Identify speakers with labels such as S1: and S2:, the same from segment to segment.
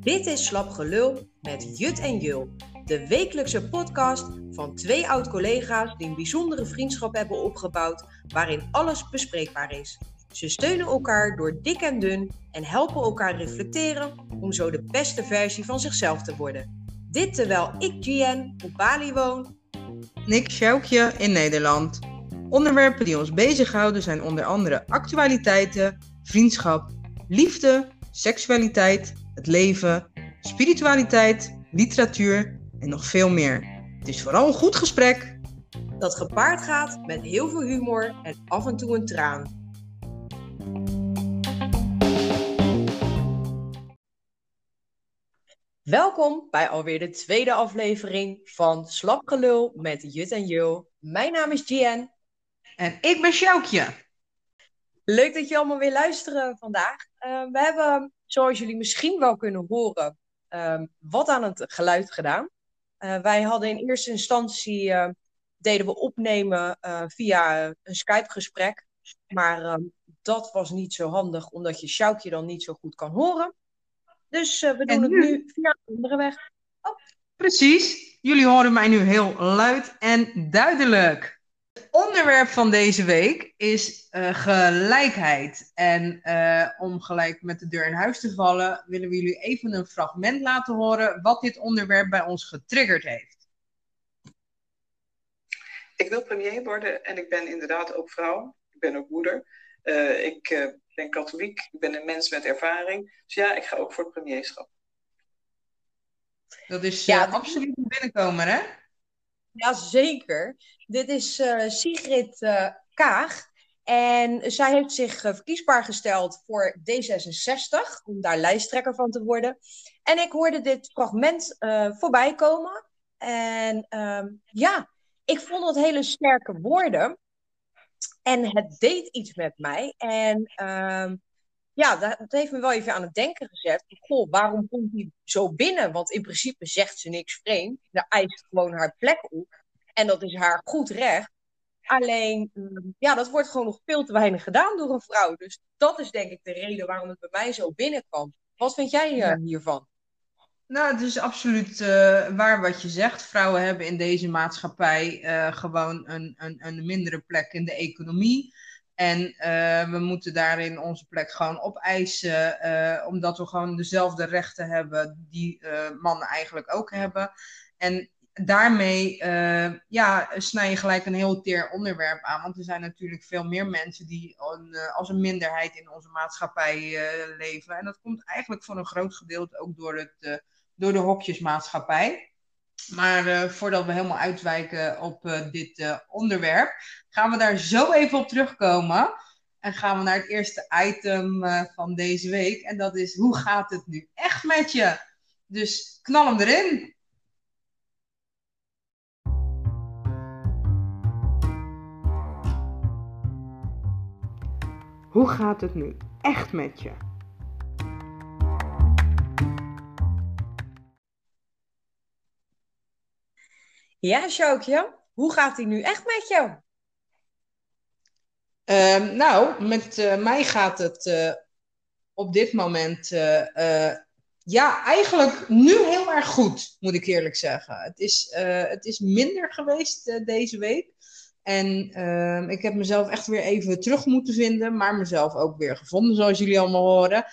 S1: Dit is Slap Gelul met Jut en Jul, de wekelijkse podcast van twee oud-collega's die een bijzondere vriendschap hebben opgebouwd waarin alles bespreekbaar is. Ze steunen elkaar door dik en dun en helpen elkaar reflecteren om zo de beste versie van zichzelf te worden. Dit terwijl ik, Gian, op Bali woon.
S2: Nick Sjoukje in Nederland. Onderwerpen die ons bezighouden zijn onder andere actualiteiten, vriendschap, liefde, seksualiteit, het leven, spiritualiteit, literatuur en nog veel meer. Het is vooral een goed gesprek.
S1: Dat gepaard gaat met heel veel humor en af en toe een traan. Welkom bij alweer de tweede aflevering van Slapgelul met Jut en Jul. Mijn naam is Gian.
S2: En ik ben Sjoukje.
S1: Leuk dat je allemaal weer luisteren vandaag. Uh, we hebben, zoals jullie misschien wel kunnen horen, uh, wat aan het geluid gedaan. Uh, wij hadden in eerste instantie, eh, deden we opnemen via een Skype-gesprek. Maar dat was niet zo handig, omdat je Sjoukje dan niet zo goed kan horen. Dus uh, we doen het nu via een andere weg.
S2: Oh. Precies. Jullie horen mij nu heel luid en duidelijk. Het onderwerp van deze week is uh, gelijkheid. En uh, om gelijk met de deur in huis te vallen, willen we jullie even een fragment laten horen wat dit onderwerp bij ons getriggerd heeft.
S3: Ik wil premier worden en ik ben inderdaad ook vrouw. Ik ben ook moeder. ik ik ben katholiek, ik ben een mens met ervaring. Dus ja, ik ga ook voor het premierschap.
S2: Dat is ja, absoluut een binnenkomer, hè?
S1: Jazeker. Dit is uh, Sigrid uh, Kaag. En zij heeft zich verkiesbaar gesteld voor D66, om daar lijsttrekker van te worden. En ik hoorde dit fragment voorbij komen. En ehm, ja, ik vond dat hele sterke woorden. En het deed iets met mij. En um, ja, dat, dat, heeft me wel even aan het denken gezet. Goh, waarom komt hij zo binnen? Want in principe zegt ze niks vreemd. Ze eist gewoon haar plek op. En dat is haar goed recht. Alleen, um, ja, dat wordt gewoon nog veel te weinig gedaan door een vrouw. Dus dat is denk ik de reden waarom het bij mij zo binnenkwam. Wat vind jij uh, ja. hiervan?
S2: Nou, het is absoluut uh, waar wat je zegt. Vrouwen hebben in deze maatschappij uh, gewoon een, een, een mindere plek in de economie. En uh, we moeten daarin onze plek gewoon opeisen, omdat we gewoon dezelfde rechten hebben die mannen eigenlijk ook hebben. En daarmee ja, snij je gelijk een heel teer onderwerp aan. Want er zijn natuurlijk veel meer mensen die als een minderheid in onze maatschappij leven. En dat komt eigenlijk voor een groot gedeelte ook door het door de hokjesmaatschappij. Maar uh, voordat we helemaal uitwijken op uh, dit uh, onderwerp, gaan we daar zo even op terugkomen. En gaan we naar het eerste item van deze week. En dat is, hoe gaat het nu echt met je? Dus knal hem erin. Hoe gaat het nu echt met je?
S1: Ja, Sjoukje, hoe gaat die nu echt met jou?
S2: Uh, nou, met uh, mij gaat het uh, op dit moment, uh, ja, eigenlijk nu heel erg goed, moet ik eerlijk zeggen. Het is, het is minder geweest deze week. En ehm, ik heb mezelf echt weer even terug moeten vinden, maar mezelf ook weer gevonden, zoals jullie allemaal horen.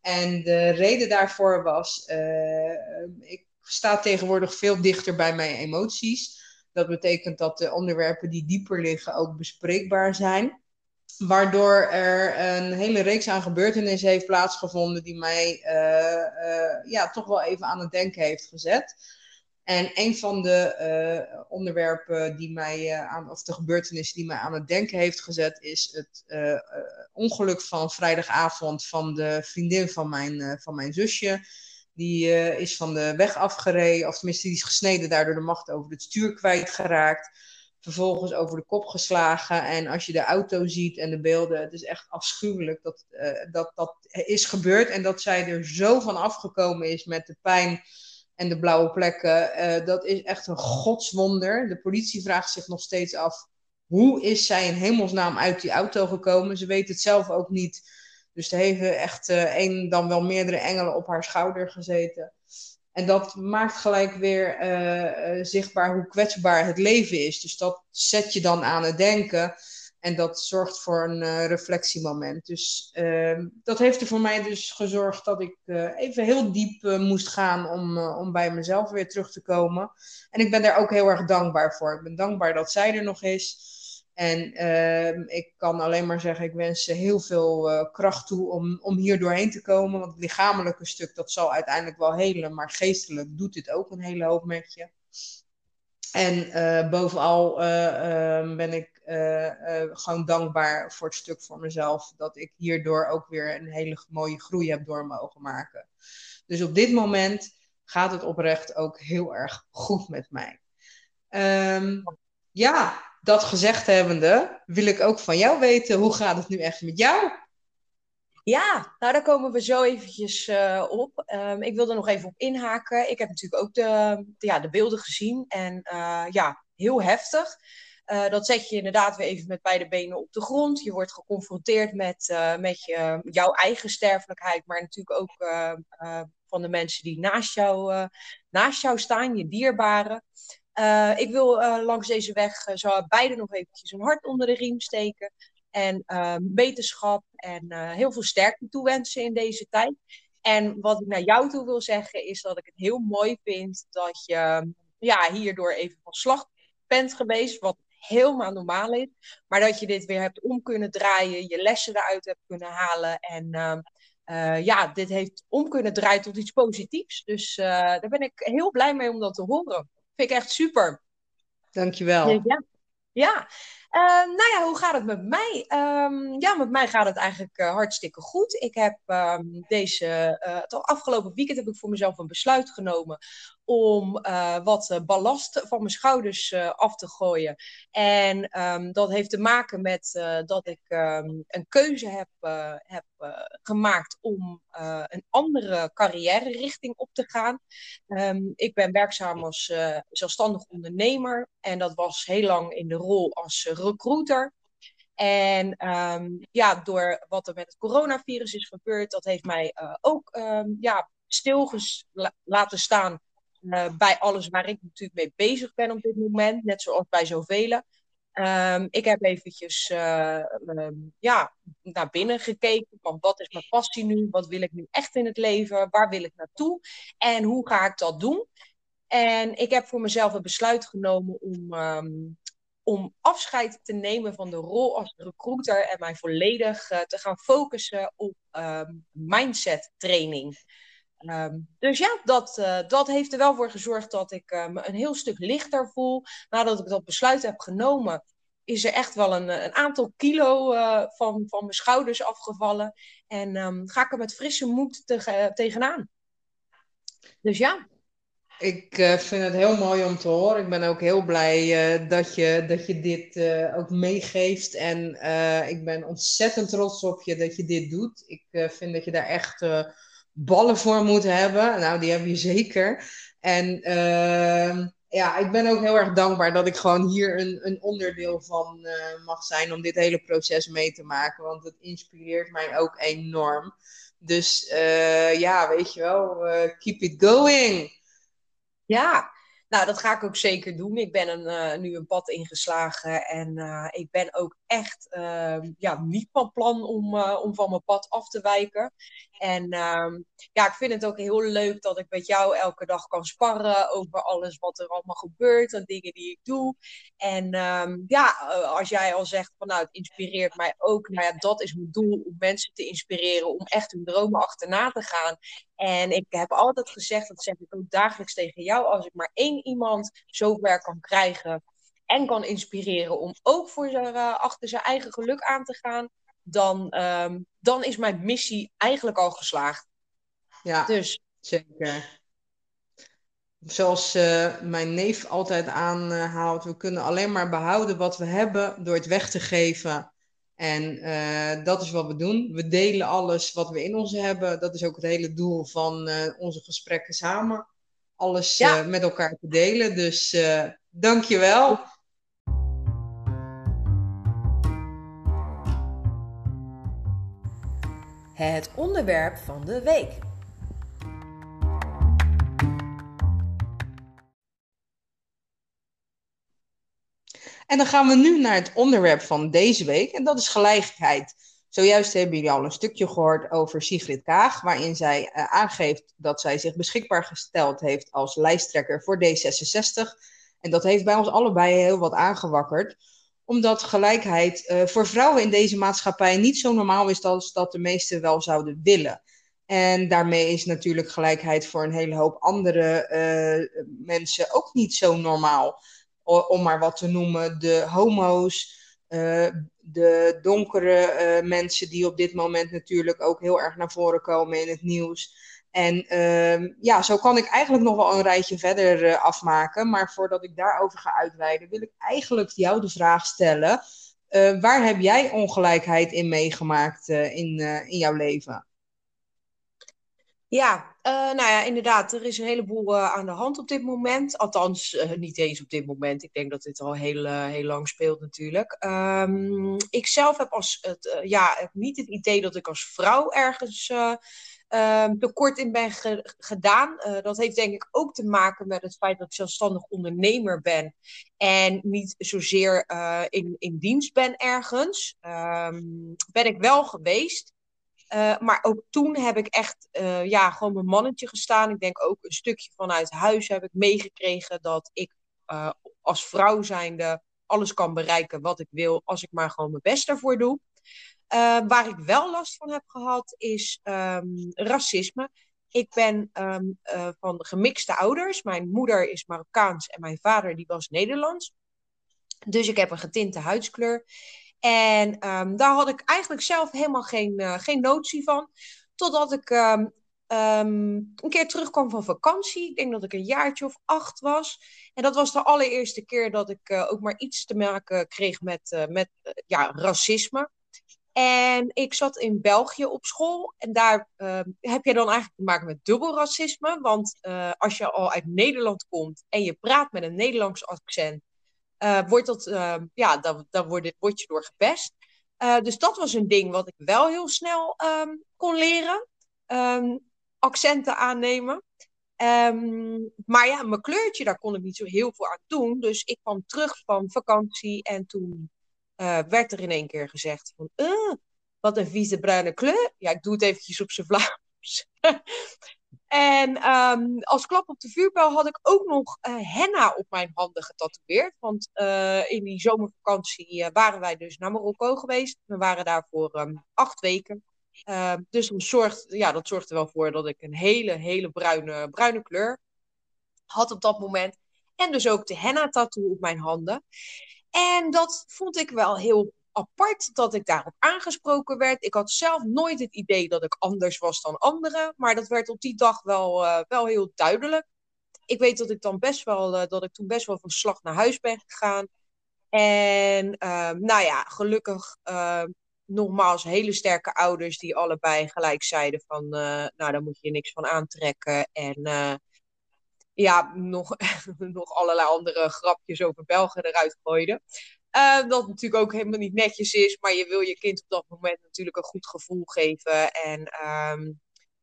S2: En de reden daarvoor was, ik staat tegenwoordig veel dichter bij mijn emoties. Dat betekent dat de onderwerpen die dieper liggen ook bespreekbaar zijn. Waardoor er een hele reeks aan gebeurtenissen heeft plaatsgevonden die mij uh, uh, ja, toch wel even aan het denken heeft gezet. En een van de uh, onderwerpen die mij aan, of de gebeurtenissen die mij aan het denken heeft gezet, is het ongeluk van vrijdagavond van de vriendin van mijn, van mijn zusje. Die uh, is van de weg afgereden, of tenminste die is gesneden, daardoor de macht over het stuur kwijtgeraakt. Vervolgens over de kop geslagen. En als je de auto ziet en de beelden, het is echt afschuwelijk dat uh, dat, dat is gebeurd. En dat zij er zo van afgekomen is met de pijn en de blauwe plekken. Uh, dat is echt een godswonder. De politie vraagt zich nog steeds af hoe is zij in hemelsnaam uit die auto gekomen? Ze weet het zelf ook niet. Dus er heeft echt één, dan wel meerdere engelen op haar schouder gezeten. En dat maakt gelijk weer uh, zichtbaar hoe kwetsbaar het leven is. Dus dat zet je dan aan het denken. En dat zorgt voor een reflectiemoment. Dus uh, dat heeft er voor mij dus gezorgd dat ik even heel diep moest gaan om, om bij mezelf weer terug te komen. En ik ben daar ook heel erg dankbaar voor. Ik ben dankbaar dat zij er nog is. En ehm, ik kan alleen maar zeggen, ik wens ze heel veel kracht toe om, om hier doorheen te komen. Want het lichamelijke stuk, dat zal uiteindelijk wel helen. Maar geestelijk doet dit ook een hele hoop met je. En bovenal ehm, ben ik gewoon dankbaar voor het stuk voor mezelf. Dat ik hierdoor ook weer een hele mooie groei heb door mogen maken. Dus op dit moment gaat het oprecht ook heel erg goed met mij. Um, ja, dat gezegd hebbende, wil ik ook van jou weten, hoe gaat het nu echt met jou?
S1: Ja, nou daar komen we zo eventjes uh, op. Um, ik wil er nog even op inhaken. Ik heb natuurlijk ook de, ja, de beelden gezien en ja, heel heftig. Uh, dat zet je inderdaad weer even met beide benen op de grond. Je wordt geconfronteerd met, met je, jouw eigen sterfelijkheid, maar natuurlijk ook van de mensen die naast jou, naast jou staan, je dierbaren. Ik wil langs deze weg zo beide nog eventjes een hart onder de riem steken. En wetenschap en heel veel sterkte toewensen in deze tijd. En wat ik naar jou toe wil zeggen, is dat ik het heel mooi vind dat je ja, hierdoor even van slag bent geweest. Wat helemaal normaal is. Maar dat je dit weer hebt om kunnen draaien, je lessen eruit hebt kunnen halen. En uh, ja, dit heeft om kunnen draaien tot iets positiefs. Dus uh, daar ben ik heel blij mee om dat te horen. Vind ik echt super.
S2: Dankjewel.
S1: Ja, ja. Uh, nou ja, hoe gaat het met mij? Um, ja, met mij gaat het eigenlijk uh, hartstikke goed. Ik heb um, deze, uh, het afgelopen weekend heb ik voor mezelf een besluit genomen om uh, wat ballast van mijn schouders uh, af te gooien. En um, dat heeft te maken met uh, dat ik um, een keuze heb, heb gemaakt om een andere carrière richting op te gaan. Um, ik ben werkzaam als zelfstandig ondernemer en dat was heel lang in de rol als recruiter. En um, ja, door wat er met het coronavirus is gebeurd, dat heeft mij uh, ook um, ja, stil laten staan uh, bij alles waar ik natuurlijk mee bezig ben op dit moment, net zoals bij zoveel. Um, ik heb eventjes uh, um, ja, naar binnen gekeken van wat is mijn passie nu, wat wil ik nu echt in het leven, waar wil ik naartoe en hoe ga ik dat doen. En ik heb voor mezelf een besluit genomen om, um, om afscheid te nemen van de rol als recruiter en mij volledig uh, te gaan focussen op mindset training. Um, dus ja, dat, uh, dat heeft er wel voor gezorgd dat ik uh, me een heel stuk lichter voel. Nadat ik dat besluit heb genomen, is er echt wel een, een aantal kilo van, van mijn schouders afgevallen. En um, ga ik er met frisse moed te, tegenaan. Dus ja.
S2: Ik vind het heel mooi om te horen. Ik ben ook heel blij dat, je, dat je dit ook meegeeft. En ik ben ontzettend trots op je dat je dit doet. Ik vind dat je daar echt ballen voor moet hebben. Nou, die heb je zeker. En uh, ja, ik ben ook heel erg dankbaar dat ik gewoon hier een, een onderdeel van uh, mag zijn om dit hele proces mee te maken. Want het inspireert mij ook enorm. Dus uh, ja, weet je wel, uh, keep it going.
S1: Ja, nou, dat ga ik ook zeker doen. Ik ben een, nu een pad ingeslagen en ik ben ook echt uh, ja, niet van plan om, uh, om van mijn pad af te wijken. En ja, ik vind het ook heel leuk dat ik met jou elke dag kan sparren over alles wat er allemaal gebeurt en dingen die ik doe. En um, ja, als jij al zegt van nou, het inspireert mij ook. Nou ja, dat is mijn doel om mensen te inspireren om echt hun dromen achterna te gaan. En ik heb altijd gezegd, dat zeg ik ook dagelijks tegen jou, als ik maar één iemand zover kan krijgen en kan inspireren om ook voor zijn, uh, achter zijn eigen geluk aan te gaan, dan, um, dan is mijn missie eigenlijk al geslaagd.
S2: Ja, dus. zeker. Zoals uh, mijn neef altijd aanhaalt, we kunnen alleen maar behouden wat we hebben door het weg te geven. En uh, dat is wat we doen. We delen alles wat we in ons hebben. Dat is ook het hele doel van uh, onze gesprekken samen. Alles ja. met elkaar te delen. Dus dank je wel.
S1: Het onderwerp van de week.
S2: En dan gaan we nu naar het onderwerp van deze week en dat is gelijkheid. Zojuist hebben jullie al een stukje gehoord over Sigrid Kaag, waarin zij uh, aangeeft dat zij zich beschikbaar gesteld heeft als lijsttrekker voor D66. En dat heeft bij ons allebei heel wat aangewakkerd, omdat gelijkheid uh, voor vrouwen in deze maatschappij niet zo normaal is als dat de meesten wel zouden willen. En daarmee is natuurlijk gelijkheid voor een hele hoop andere uh, mensen ook niet zo normaal. Om maar wat te noemen, de homo's, uh, de donkere mensen die op dit moment natuurlijk ook heel erg naar voren komen in het nieuws. En uh, ja, zo kan ik eigenlijk nog wel een rijtje verder uh, afmaken. Maar voordat ik daarover ga uitweiden, wil ik eigenlijk jou de vraag stellen. Uh, waar heb jij ongelijkheid in meegemaakt in, in jouw leven?
S1: Ja, nou ja, inderdaad. Er is een heleboel aan de hand op dit moment. Althans, niet eens op dit moment. Ik denk dat dit al heel, heel lang speelt natuurlijk. Um, ik zelf heb als het, ja, niet het idee dat ik als vrouw ergens um, tekort in ben ge gedaan. dat heeft denk ik ook te maken met het feit dat ik zelfstandig ondernemer ben. En niet zozeer in, in dienst ben ergens. Um, ben ik wel geweest. Uh, maar ook toen heb ik echt ja, gewoon mijn mannetje gestaan. Ik denk ook een stukje vanuit huis heb ik meegekregen dat ik als vrouw zijnde alles kan bereiken wat ik wil, als ik maar gewoon mijn best ervoor doe. Waar ik wel last van heb gehad is um, racisme. Ik ben um, van gemixte ouders. Mijn moeder is Marokkaans en mijn vader die was Nederlands. Dus ik heb een getinte huidskleur. En um, daar had ik eigenlijk zelf helemaal geen, uh, geen notie van. Totdat ik een keer terugkwam van vakantie. Ik denk dat ik een jaartje of acht was. En dat was de allereerste keer dat ik ook maar iets te maken kreeg met, met ja, racisme. En ik zat in België op school. En daar heb je dan eigenlijk te maken met dubbel racisme. Want als je al uit Nederland komt en je praat met een Nederlands accent uh, wordt dat, uh, ja, dan, dan word, je door gepest. Uh, dus dat was een ding wat ik wel heel snel um, kon leren. Accenten aannemen. Maar ja, mijn kleurtje, daar kon ik niet zo heel veel aan doen. Dus ik kwam terug van vakantie en toen uh, werd er in één keer gezegd van... wat een vieze bruine kleur. Ja, ik doe het eventjes op zijn Vlaams. En um, als klap op de vuurpijl had ik ook nog uh, henna op mijn handen getatoeëerd. Want in die zomervakantie waren wij dus naar Marokko geweest. We waren daar voor um, acht weken. Ehm, dus dat zorgt, ja, dat zorgde wel voor dat ik een hele, hele bruine, bruine kleur had op dat moment. En dus ook de henna-tattoo op mijn handen. En dat vond ik wel heel apart dat ik daarop aangesproken werd. Ik had zelf nooit het idee dat ik anders was dan anderen, maar dat werd op die dag wel, uh, wel heel duidelijk. Ik weet dat ik dan best wel, uh, dat ik toen best wel van slag naar huis ben gegaan. En uh, nou ja, gelukkig nogmaals hele sterke ouders die allebei gelijk zeiden van, nou daar moet je niks van aantrekken. En ja, nog, nog allerlei andere grapjes over Belgen eruit gooiden. Uh, dat natuurlijk ook helemaal niet netjes is, maar je wil je kind op dat moment natuurlijk een goed gevoel geven. En um,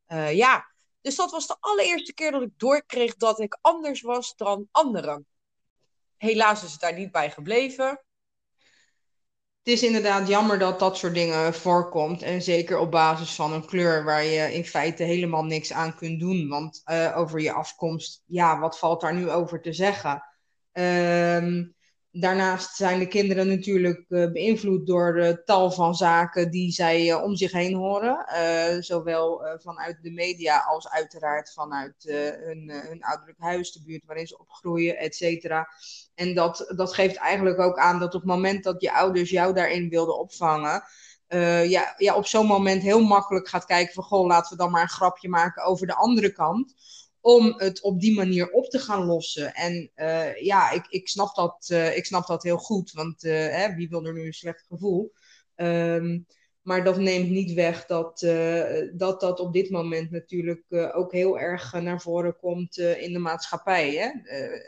S1: uh, ja, dus dat was de allereerste keer dat ik doorkreeg dat ik anders was dan anderen. Helaas is het daar niet bij gebleven.
S2: Het is inderdaad jammer dat dat soort dingen voorkomt. En zeker op basis van een kleur waar je in feite helemaal niks aan kunt doen. Want uh, over je afkomst, ja, wat valt daar nu over te zeggen? Um, Daarnaast zijn de kinderen natuurlijk uh, beïnvloed door de tal van zaken die zij uh, om zich heen horen. Zowel vanuit de media als uiteraard vanuit hun, hun ouderlijk huis, de buurt waarin ze opgroeien, et cetera. En dat, dat geeft eigenlijk ook aan dat op het moment dat je ouders jou daarin wilden opvangen, ja, ja, op zo'n moment heel makkelijk gaat kijken van goh, laten we dan maar een grapje maken over de andere kant om het op die manier op te gaan lossen. En uh, ja, ik, ik, snap dat, uh, ik snap dat heel goed, want uh, hè, wie wil er nu een slecht gevoel? Um, maar dat neemt niet weg dat, dat dat op dit moment natuurlijk ook heel erg naar voren komt in de maatschappij. Hè?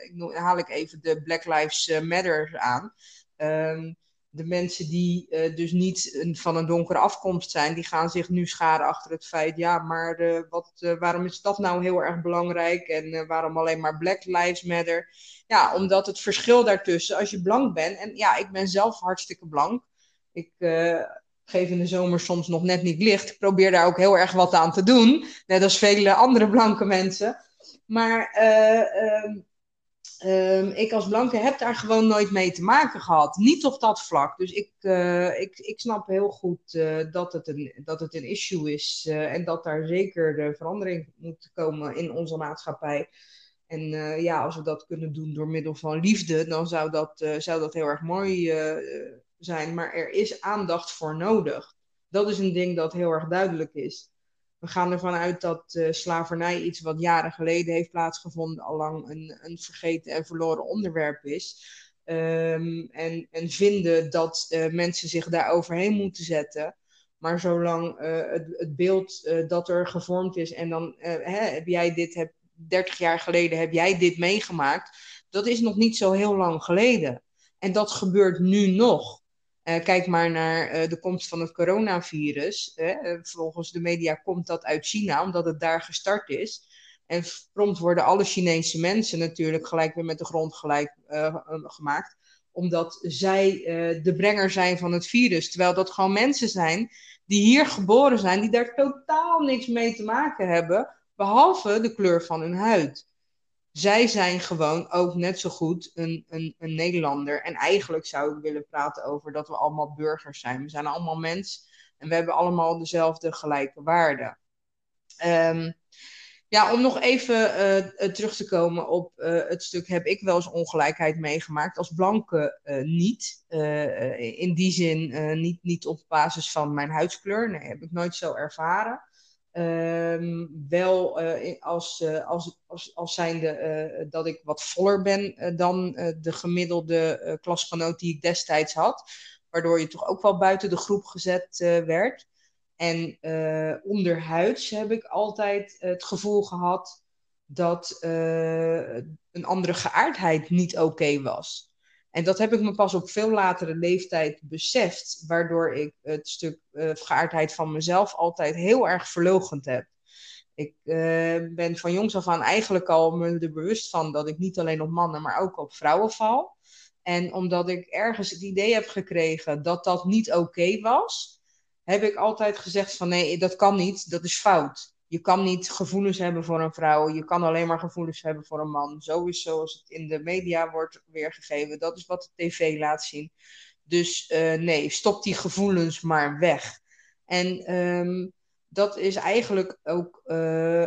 S2: ik haal ik even de Black Lives Matter aan. Um, de mensen die uh, dus niet van een donkere afkomst zijn, die gaan zich nu scharen achter het feit, ja, maar uh, wat, uh, waarom is dat nou heel erg belangrijk en waarom alleen maar Black Lives Matter? Ja, omdat het verschil daartussen, als je blank bent, en ja, ik ben zelf hartstikke blank, ik geef in de zomer soms nog net niet licht, ik probeer daar ook heel erg wat aan te doen, net als vele andere blanke mensen. Maar uh, um, ik als blanke heb daar gewoon nooit mee te maken gehad. Niet op dat vlak. Dus ik, uh, ik, ik snap heel goed uh, dat, het een, dat het een issue is. Uh, en dat daar zeker de verandering moet komen in onze maatschappij. En ja, als we dat kunnen doen door middel van liefde, dan zou dat, zou dat heel erg mooi zijn. Maar er is aandacht voor nodig. Dat is een ding dat heel erg duidelijk is we gaan ervan uit dat slavernij iets wat jaren geleden heeft plaatsgevonden, allang een, een vergeten en verloren onderwerp is. Um, en, en vinden dat uh, mensen zich daar overheen moeten zetten. Maar zolang uh, het, het, beeld dat er gevormd is en dan hè, heb jij dit, heb, 30 jaar geleden heb jij dit meegemaakt, dat is nog niet zo heel lang geleden. En dat gebeurt nu nog. Uh, kijk maar naar uh, de komst van het coronavirus. Uh, volgens de media komt dat uit China, omdat het daar gestart is. En prompt worden alle Chinese mensen natuurlijk gelijk weer met de grond gelijk gemaakt. Omdat zij de brenger zijn van het virus. Terwijl dat gewoon mensen zijn die hier geboren zijn, die daar totaal niks mee te maken hebben. Behalve de kleur van hun huid zij zijn gewoon ook net zo goed een, een, een Nederlander. En eigenlijk zou ik willen praten over dat we allemaal burgers zijn. We zijn allemaal mens en we hebben allemaal dezelfde gelijke waarden. Um, ja, om nog even uh, terug te komen op uh, het stuk heb ik wel eens ongelijkheid meegemaakt. Als blanke niet. in die zin niet, niet op basis van mijn huidskleur. Nee, heb ik nooit zo ervaren. Um, wel uh, als, uh, als, als, als zijnde uh, dat ik wat voller ben dan de gemiddelde klasgenoot die ik destijds had. Waardoor je toch ook wel buiten de groep gezet werd. En onderhuids heb ik altijd het gevoel gehad dat een andere geaardheid niet oké was. En dat heb ik me pas op veel latere leeftijd beseft, waardoor ik het stuk uh, geaardheid van mezelf altijd heel erg verlogend heb. Ik uh, ben van jongs af aan eigenlijk al me er bewust van dat ik niet alleen op mannen, maar ook op vrouwen val. En omdat ik ergens het idee heb gekregen dat dat niet oké was, heb ik altijd gezegd van nee, dat kan niet, dat is fout je kan niet gevoelens hebben voor een vrouw. Je kan alleen maar gevoelens hebben voor een man. Zo is zoals het in de media wordt weergegeven. Dat is wat de tv laat zien. Dus uh, nee, stop die gevoelens maar weg. En um, dat is eigenlijk ook uh,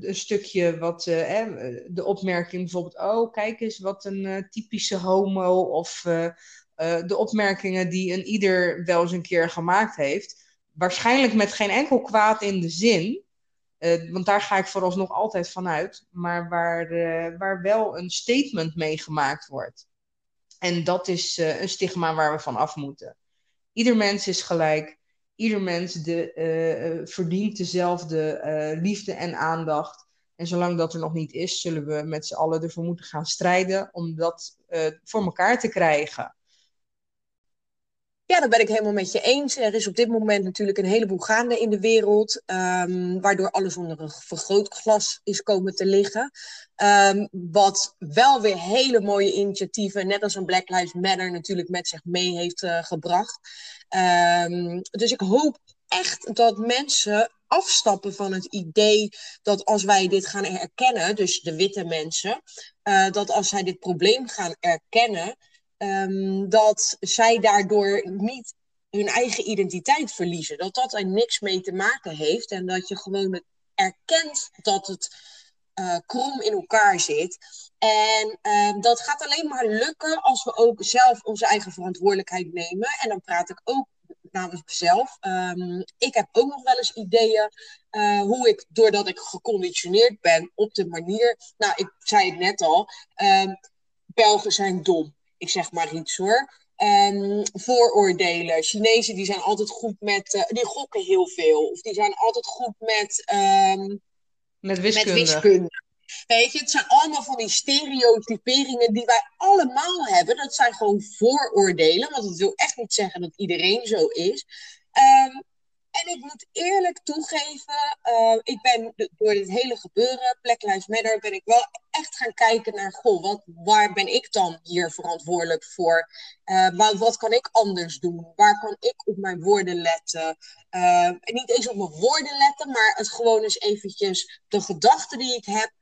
S2: een stukje wat uh, de opmerking bijvoorbeeld, oh kijk eens wat een typische homo of de opmerkingen die een ieder wel eens een keer gemaakt heeft. Waarschijnlijk met geen enkel kwaad in de zin, uh, want daar ga ik vooralsnog altijd vanuit. Maar waar, uh, waar wel een statement mee gemaakt wordt. En dat is uh, een stigma waar we van af moeten. Ieder mens is gelijk. Ieder mens de, verdient dezelfde liefde en aandacht. En zolang dat er nog niet is, zullen we met z'n allen ervoor moeten gaan strijden om dat voor elkaar te krijgen.
S1: Ja, dat ben ik helemaal met je eens. Er is op dit moment natuurlijk een heleboel gaande in de wereld, um, waardoor alles onder een vergrootglas is komen te liggen. Um, wat wel weer hele mooie initiatieven, net als een Black Lives Matter, natuurlijk met zich mee heeft uh, gebracht. Um, dus ik hoop echt dat mensen afstappen van het idee dat als wij dit gaan erkennen, dus de witte mensen, uh, dat als zij dit probleem gaan erkennen um, dat zij daardoor niet hun eigen identiteit verliezen. Dat dat er niks mee te maken heeft en dat je gewoon erkent dat het uh, krom in elkaar zit. En uh, dat gaat alleen maar lukken als we ook zelf onze eigen verantwoordelijkheid nemen. En dan praat ik ook namens mezelf. Um, ik heb ook nog wel eens ideeën uh, hoe ik, doordat ik geconditioneerd ben op de manier. Nou, ik zei het net al. Um, Belgen zijn dom ik zeg maar iets hoor. Um, vooroordelen. Chinezen die zijn altijd goed met, uh, die gokken heel veel. Of die zijn altijd goed met, um,
S2: met wiskunde.
S1: Met wiskunde. Weet je, het zijn allemaal van die stereotyperingen die wij allemaal hebben. Dat zijn gewoon vooroordelen, want dat wil echt niet zeggen dat iedereen zo is. Um, en ik moet eerlijk toegeven, uh, ik ben door dit hele gebeuren, Black Lives Matter, ben ik wel echt gaan kijken naar, goh, wat, waar ben ik dan hier verantwoordelijk voor? Uh, wat, wat, kan ik anders doen? Waar kan ik op mijn woorden letten? En niet eens op mijn woorden letten, maar het gewoon eens eventjes de gedachten die ik heb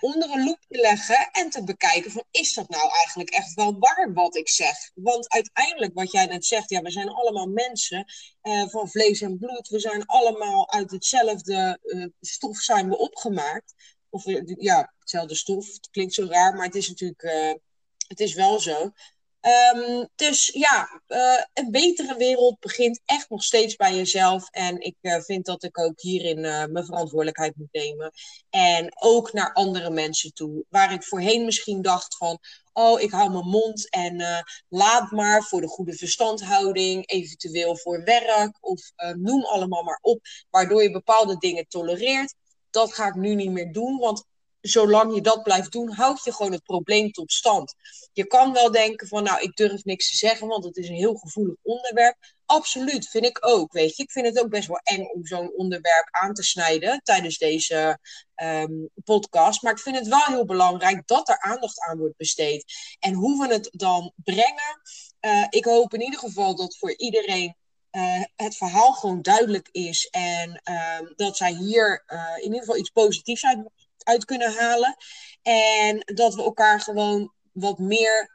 S1: onder een loep te leggen en te bekijken van is dat nou eigenlijk echt wel waar wat ik zeg? Want uiteindelijk wat jij net zegt, ja, we zijn allemaal mensen uh, van vlees en bloed. We zijn allemaal uit hetzelfde uh, stof zijn we opgemaakt. Of ja, hetzelfde stof. Het klinkt zo raar, maar het is natuurlijk, het is wel zo. Um, dus ja, uh, een betere wereld begint echt nog steeds bij jezelf. En ik uh, vind dat ik ook hierin uh, mijn verantwoordelijkheid moet nemen. En ook naar andere mensen toe. Waar ik voorheen misschien dacht van, oh, ik hou mijn mond en laat maar voor de goede verstandhouding, eventueel voor werk of noem allemaal maar op. Waardoor je bepaalde dingen tolereert. Dat ga ik nu niet meer doen, want zolang je dat blijft doen, houd je gewoon het probleem tot stand. Je kan wel denken van, nou, ik durf niks te zeggen, want het is een heel gevoelig onderwerp. Absoluut, vind ik ook, weet je. Ik vind het ook best wel eng om zo'n onderwerp aan te snijden tijdens deze um, podcast. Maar ik vind het wel heel belangrijk dat er aandacht aan wordt besteed. En hoe we het dan brengen, uh, ik hoop in ieder geval dat voor iedereen uh, het verhaal gewoon duidelijk is. En uh, dat zij hier uh, in ieder geval iets positiefs uit uit kunnen halen. En dat we elkaar gewoon wat meer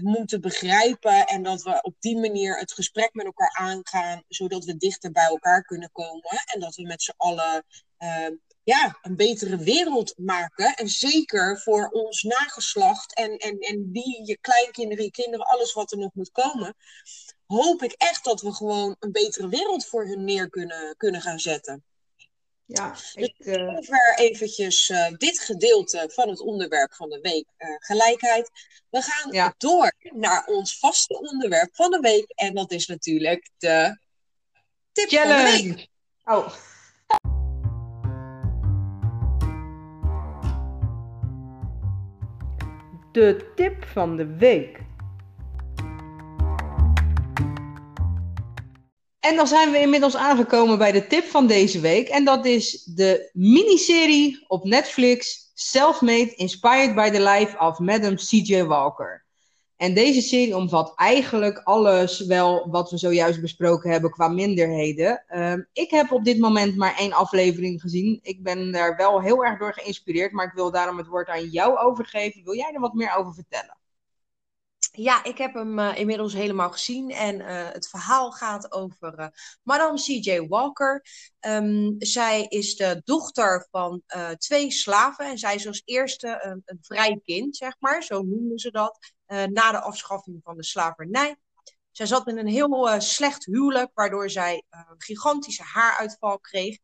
S1: moeten begrijpen. En dat we op die manier het gesprek met elkaar aangaan. Zodat we dichter bij elkaar kunnen komen. En dat we met z'n allen uh, ja, een betere wereld maken. En zeker voor ons nageslacht. En, en, en die, je kleinkinderen, je kinderen, alles wat er nog moet komen. Hoop ik echt dat we gewoon een betere wereld voor hun neer kunnen, kunnen gaan zetten. Ja, dus ik, uh... over eventjes uh, dit gedeelte van het onderwerp van de week uh, gelijkheid. We gaan ja. door naar ons vaste onderwerp van de week. En dat is natuurlijk de tip Challenge. van de week. Oh.
S2: De tip van de week. En dan zijn we inmiddels aangekomen bij de tip van deze week. En dat is de miniserie op Netflix Self-Made Inspired by the Life of Madam C.J. Walker. En deze serie omvat eigenlijk alles wel wat we zojuist besproken hebben qua minderheden. Uh, ik heb op dit moment maar één aflevering gezien. Ik ben daar wel heel erg door geïnspireerd, maar ik wil daarom het woord aan jou overgeven. Wil jij er wat meer over vertellen?
S1: Ja, ik heb hem uh, inmiddels helemaal gezien. En uh, het verhaal gaat over uh, Madame C.J. Walker. Um, zij is de dochter van twee slaven. En zij is als eerste een, een vrij kind, zeg maar. Zo noemen ze dat. na de afschaffing van de slavernij. Zij zat in een heel slecht huwelijk, waardoor zij een gigantische haaruitval kreeg.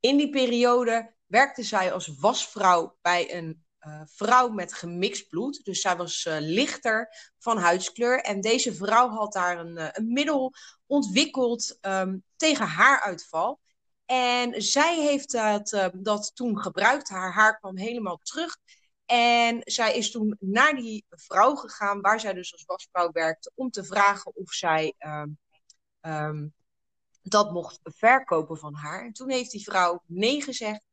S1: In die periode werkte zij als wasvrouw bij een vrouw met gemixt bloed. Dus zij was uh, lichter van huidskleur. En deze vrouw had daar een, een middel ontwikkeld um, tegen haaruitval. En zij heeft dat, dat toen gebruikt. Haar haar kwam helemaal terug. En zij is toen naar die vrouw gegaan, waar zij dus als wasvrouw werkte, om te vragen of zij um, dat mocht verkopen van haar. En toen heeft die vrouw nee gezegd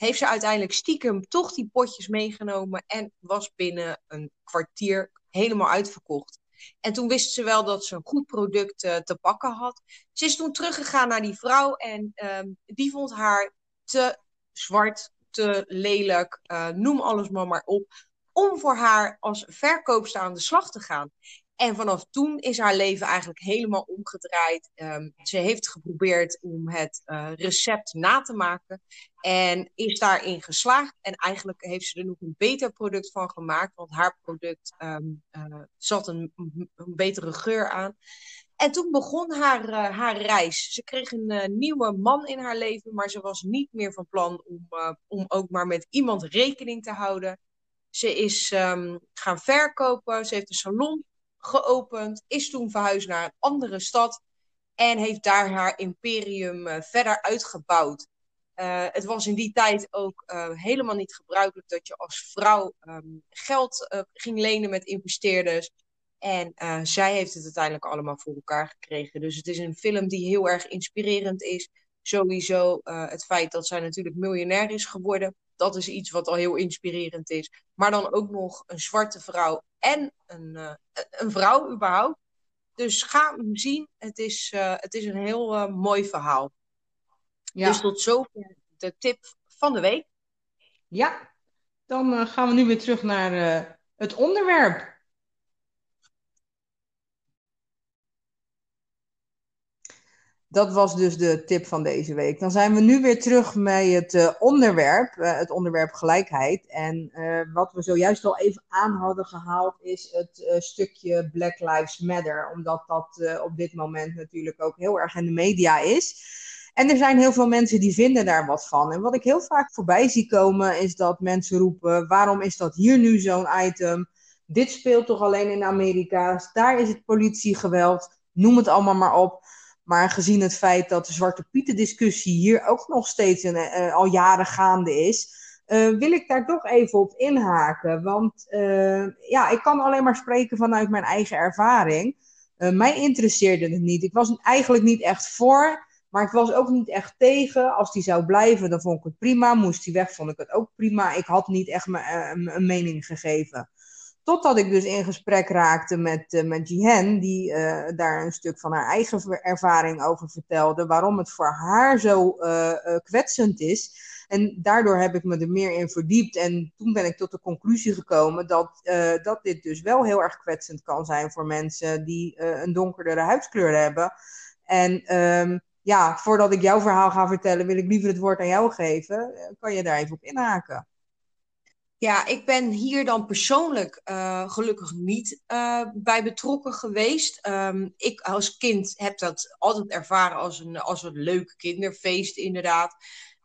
S1: heeft ze uiteindelijk stiekem toch die potjes meegenomen en was binnen een kwartier helemaal uitverkocht. En toen wist ze wel dat ze een goed product uh, te pakken had. Ze is toen teruggegaan naar die vrouw en um, die vond haar te zwart, te lelijk, uh, noem alles maar maar op, om voor haar als verkoopster aan de slag te gaan. En vanaf toen is haar leven eigenlijk helemaal omgedraaid. Um, ze heeft geprobeerd om het uh, recept na te maken. En is daarin geslaagd. En eigenlijk heeft ze er nog een beter product van gemaakt. Want haar product um, uh, zat een, een, betere geur aan. En toen begon haar, uh, haar reis. Ze kreeg een nieuwe man in haar leven. Maar ze was niet meer van plan om, om ook maar met iemand rekening te houden. Ze is um, gaan verkopen. Ze heeft een salon geopend, is toen verhuisd naar een andere stad en heeft daar haar imperium uh, verder uitgebouwd. uh, het was in die tijd ook uh, helemaal niet gebruikelijk dat je als vrouw um, geld ging lenen met investeerders. En zij heeft het uiteindelijk allemaal voor elkaar gekregen. Dus het is een film die heel erg inspirerend is. Sowieso het feit dat zij natuurlijk miljonair is geworden. Dat is iets wat al heel inspirerend is. Maar dan ook nog een zwarte vrouw en een, een vrouw überhaupt. Dus ga hem zien. Het is, het is een heel mooi verhaal. Ja. Dus tot zover de tip van de week.
S2: Ja, dan gaan we nu weer terug naar het onderwerp. Dat was dus de tip van deze week. Dan zijn we nu weer terug bij het uh, onderwerp, het onderwerp gelijkheid. En wat we zojuist al even aan hadden gehaald is het stukje Black Lives Matter. Omdat dat op dit moment natuurlijk ook heel erg in de media is. En er zijn heel veel mensen die vinden daar wat van. En wat ik heel vaak voorbij zie komen, is dat mensen roepen: waarom is dat hier nu zo'n item? Dit speelt toch alleen in Amerika? Daar is het politiegeweld. Noem het allemaal maar op. Maar gezien het feit dat de Zwarte Pieten discussie hier ook nog steeds een, uh, al jaren gaande is, uh, wil ik daar toch even op inhaken. Want uh, ja, ik kan alleen maar spreken vanuit mijn eigen ervaring. mij interesseerde het niet. Ik was eigenlijk niet echt voor. Maar ik was ook niet echt tegen. Als die zou blijven, dan vond ik het prima. Moest hij weg, vond ik het ook prima. Ik had niet echt eh, een mening gegeven. Totdat ik dus in gesprek raakte met, uh, met Jihen, die uh, daar een stuk van haar eigen ervaring over vertelde. Waarom het voor haar zo uh, kwetsend is. En daardoor heb ik me er meer in verdiept. En toen ben ik tot de conclusie gekomen dat, dat dit dus wel heel erg kwetsend kan zijn voor mensen die een donkerdere huidskleur hebben. En um, ja, voordat ik jouw verhaal ga vertellen, wil ik liever het woord aan jou geven. Kan je daar even op inhaken?
S1: Ja, ik ben hier dan persoonlijk uh, gelukkig niet uh, bij betrokken geweest. Um, ik als kind heb dat altijd ervaren als een, als een leuk kinderfeest, inderdaad.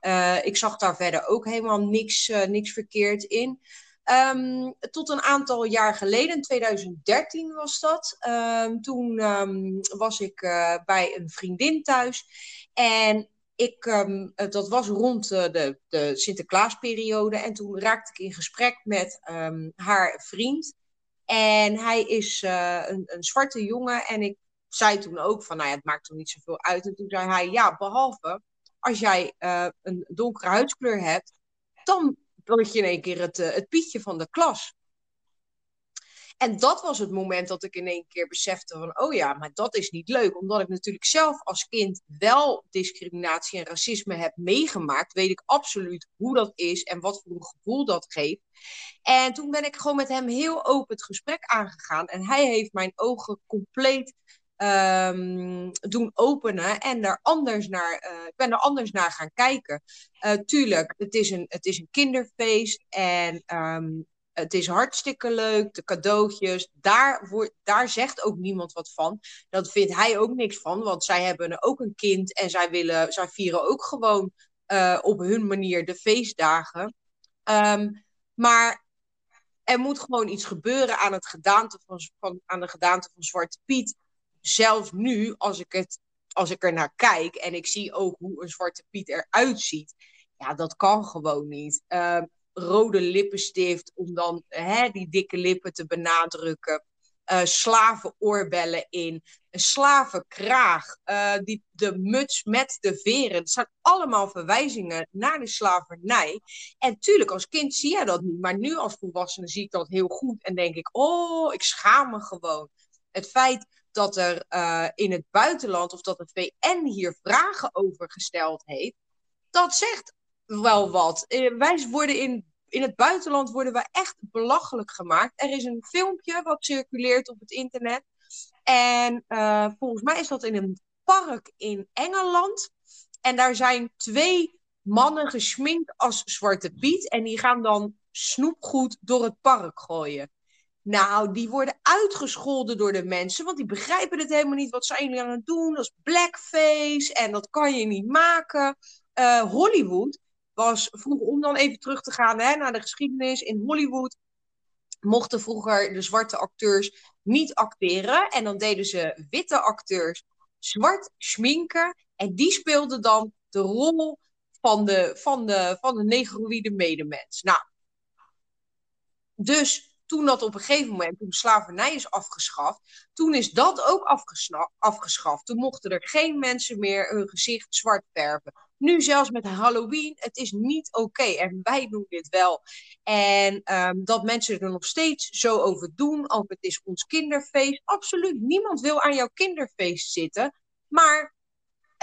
S1: Uh, ik zag daar verder ook helemaal niks, niks verkeerd in. Um, tot een aantal jaar geleden, in 2013 was dat. Um, toen was ik bij een vriendin thuis. En ik, dat was rond de, de Sinterklaasperiode. En toen raakte ik in gesprek met haar vriend. En hij is uh, een, een, zwarte jongen. En ik zei toen ook van, nou ja, het maakt toch niet zoveel uit. En toen zei hij, ja, behalve als jij een donkere huidskleur hebt, dan word je in één keer het, het pietje van de klas. En dat was het moment dat ik in één keer besefte van, oh ja, maar dat is niet leuk. Omdat ik natuurlijk zelf als kind wel discriminatie en racisme heb meegemaakt, weet ik absoluut hoe dat is en wat voor een gevoel dat geeft. En toen ben ik gewoon met hem heel open het gesprek aangegaan. En hij heeft mijn ogen compleet um, doen openen en er anders naar, uh, ik ben er anders naar gaan kijken. Uh, tuurlijk, het is een, het is een kinderfeest en um, het is hartstikke leuk, de cadeautjes. Daar, wordt, daar zegt ook niemand wat van. Dat vindt hij ook niks van, want zij hebben ook een kind en zij, willen, zij vieren ook gewoon uh, op hun manier de feestdagen. Um, maar er moet gewoon iets gebeuren aan, het gedaante van, van, aan de gedaante van Zwarte Piet zelfs nu, als ik, het, als ik er naar kijk en ik zie ook hoe een zwarte Piet eruit ziet, ja, dat kan gewoon niet. Uh, rode lippenstift om dan hè, die dikke lippen te benadrukken. Uh, slavenoorbellen in, een slavenkraag, uh, die, de muts met de veren. Het zijn allemaal verwijzingen naar de slavernij. En tuurlijk, als kind zie je dat niet, maar nu als volwassene zie ik dat heel goed en denk ik, oh, ik schaam me gewoon. Het feit dat er uh, in het buitenland of dat het VN hier vragen over gesteld heeft, dat zegt wel wat. Uh, wij worden in, in het buitenland worden we echt belachelijk gemaakt. Er is een filmpje wat circuleert op het internet. En uh, volgens mij is dat in een park in Engeland. En daar zijn twee mannen gesminkt als Zwarte Piet. En die gaan dan snoepgoed door het park gooien. Nou, die worden uitgescholden door de mensen, want die begrijpen het helemaal niet. Wat zijn jullie aan het doen? Dat is blackface en dat kan je niet maken. Uh, Hollywood was vroeger, om dan even terug te gaan hè, naar de geschiedenis. In Hollywood mochten vroeger de zwarte acteurs niet acteren. En dan deden ze witte acteurs zwart schminken. En die speelden dan de rol van de, van de, van de negroïde medemens. Nou, dus toen dat op een gegeven moment, toen slavernij is afgeschaft, toen is dat ook afgeschaft. Toen mochten er geen mensen meer hun gezicht zwart verven. Nu zelfs met Halloween, het is niet oké. En wij doen dit wel. En ehm, dat mensen er nog steeds zo over doen, of het is ons kinderfeest. Absoluut, niemand wil aan jouw kinderfeest zitten. Maar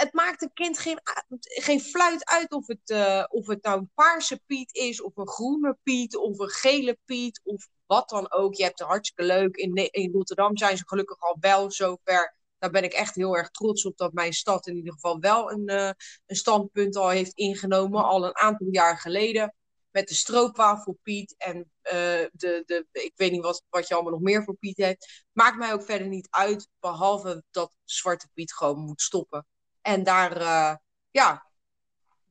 S1: het maakt een kind geen, geen fluit uit of het, uh, of het nou een paarse Piet is, of een groene Piet, of een gele Piet, of wat dan ook. Je hebt het hartstikke leuk. In, in Rotterdam zijn ze gelukkig al wel zover. Daar ben ik echt heel erg trots op dat mijn stad in ieder geval wel een, uh, een standpunt al heeft ingenomen. Al een aantal jaar geleden. Met de stroopwafel Piet en uh, de, de, ik weet niet wat, wat je allemaal nog meer voor Piet hebt. Maakt mij ook verder niet uit. Behalve dat Zwarte Piet gewoon moet stoppen. En daar, uh, ja,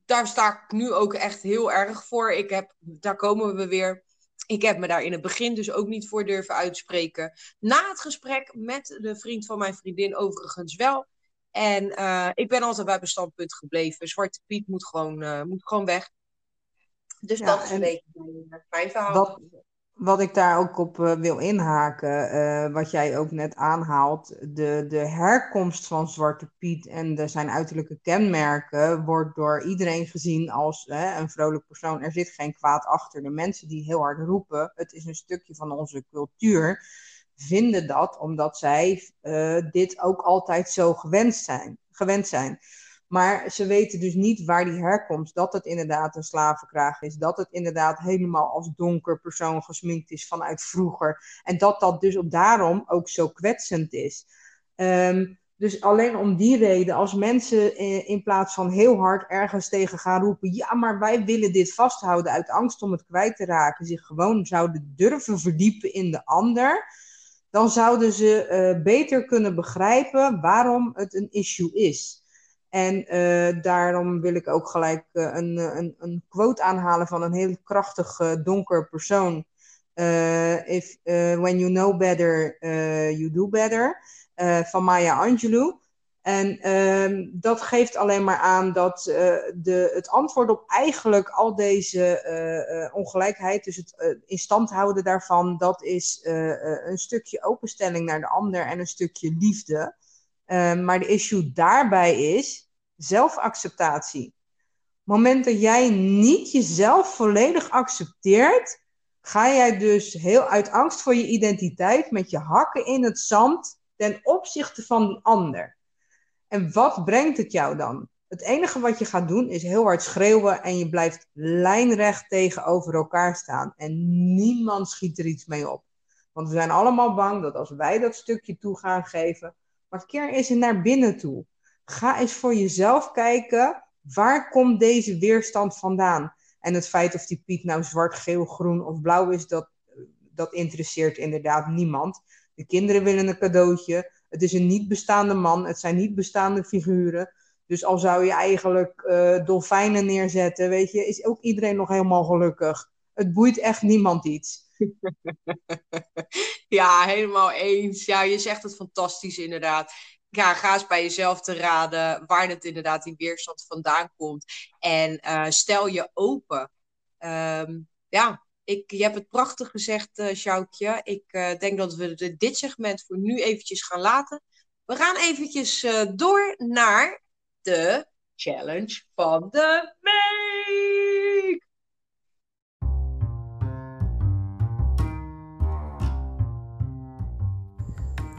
S1: daar sta ik nu ook echt heel erg voor. Ik heb, daar komen we weer. Ik heb me daar in het begin dus ook niet voor durven uitspreken. Na het gesprek met de vriend van mijn vriendin overigens wel. En uh, ik ben altijd bij mijn standpunt gebleven. Zwarte Piet moet gewoon, uh, moet gewoon weg. Dus ja, dat is een beetje mijn verhaal.
S2: Wat, wat ik daar ook op uh, wil inhaken, uh, wat jij ook net aanhaalt, de, de herkomst van Zwarte Piet en de, zijn uiterlijke kenmerken wordt door iedereen gezien als een vrolijk persoon. Er zit geen kwaad achter. De mensen die heel hard roepen, het is een stukje van onze cultuur, vinden dat omdat zij uh, dit ook altijd zo gewend zijn. Gewend zijn. Maar ze weten dus niet waar die herkomst, dat het inderdaad een slavenkraag is, dat het inderdaad helemaal als donker persoon gesminkt is vanuit vroeger. En dat dat dus op daarom ook zo kwetsend is. Um, dus alleen om die reden, als mensen in, plaats van heel hard ergens tegen gaan roepen, ja, maar wij willen dit vasthouden uit angst om het kwijt te raken, zich gewoon zouden durven verdiepen in de ander, dan zouden ze uh, beter kunnen begrijpen waarom het een issue is. En uh, daarom wil ik ook gelijk uh, een, een, een, quote aanhalen van een heel krachtig donker persoon. if, when you know better, you do better. van Maya Angelou. En um, dat geeft alleen maar aan dat de, het antwoord op eigenlijk al deze ongelijkheid, dus het in stand houden daarvan, dat is een stukje openstelling naar de ander en een stukje liefde. Um, maar de issue daarbij is zelfacceptatie. Moment dat jij niet jezelf volledig accepteert, ga jij dus heel uit angst voor je identiteit met je hakken in het zand ten opzichte van die ander. En wat brengt het jou dan? Het enige wat je gaat doen is heel hard schreeuwen en je blijft lijnrecht tegenover elkaar staan. En niemand schiet er iets mee op. Want we zijn allemaal bang dat als wij dat stukje toe gaan geven, maar keer eens naar binnen toe. Ga eens voor jezelf kijken, waar komt deze weerstand vandaan? En het feit of die Piet nou zwart, geel, groen of blauw is, dat, dat interesseert inderdaad niemand. De kinderen willen een cadeautje. Het is een niet bestaande man. Het zijn niet bestaande figuren. Dus al zou je eigenlijk uh, dolfijnen neerzetten, weet je, is ook iedereen nog helemaal gelukkig. Het boeit echt niemand iets.
S1: Ja, helemaal eens. Ja, je zegt het fantastisch inderdaad ja, ga eens bij jezelf te raden waar het inderdaad die weerstand vandaan komt. En uh, stel je open. Um, ja, ik, je hebt het prachtig gezegd, uh, Sjoukje. Ik uh, denk dat we dit segment voor nu eventjes gaan laten. We gaan eventjes door naar de challenge van de week.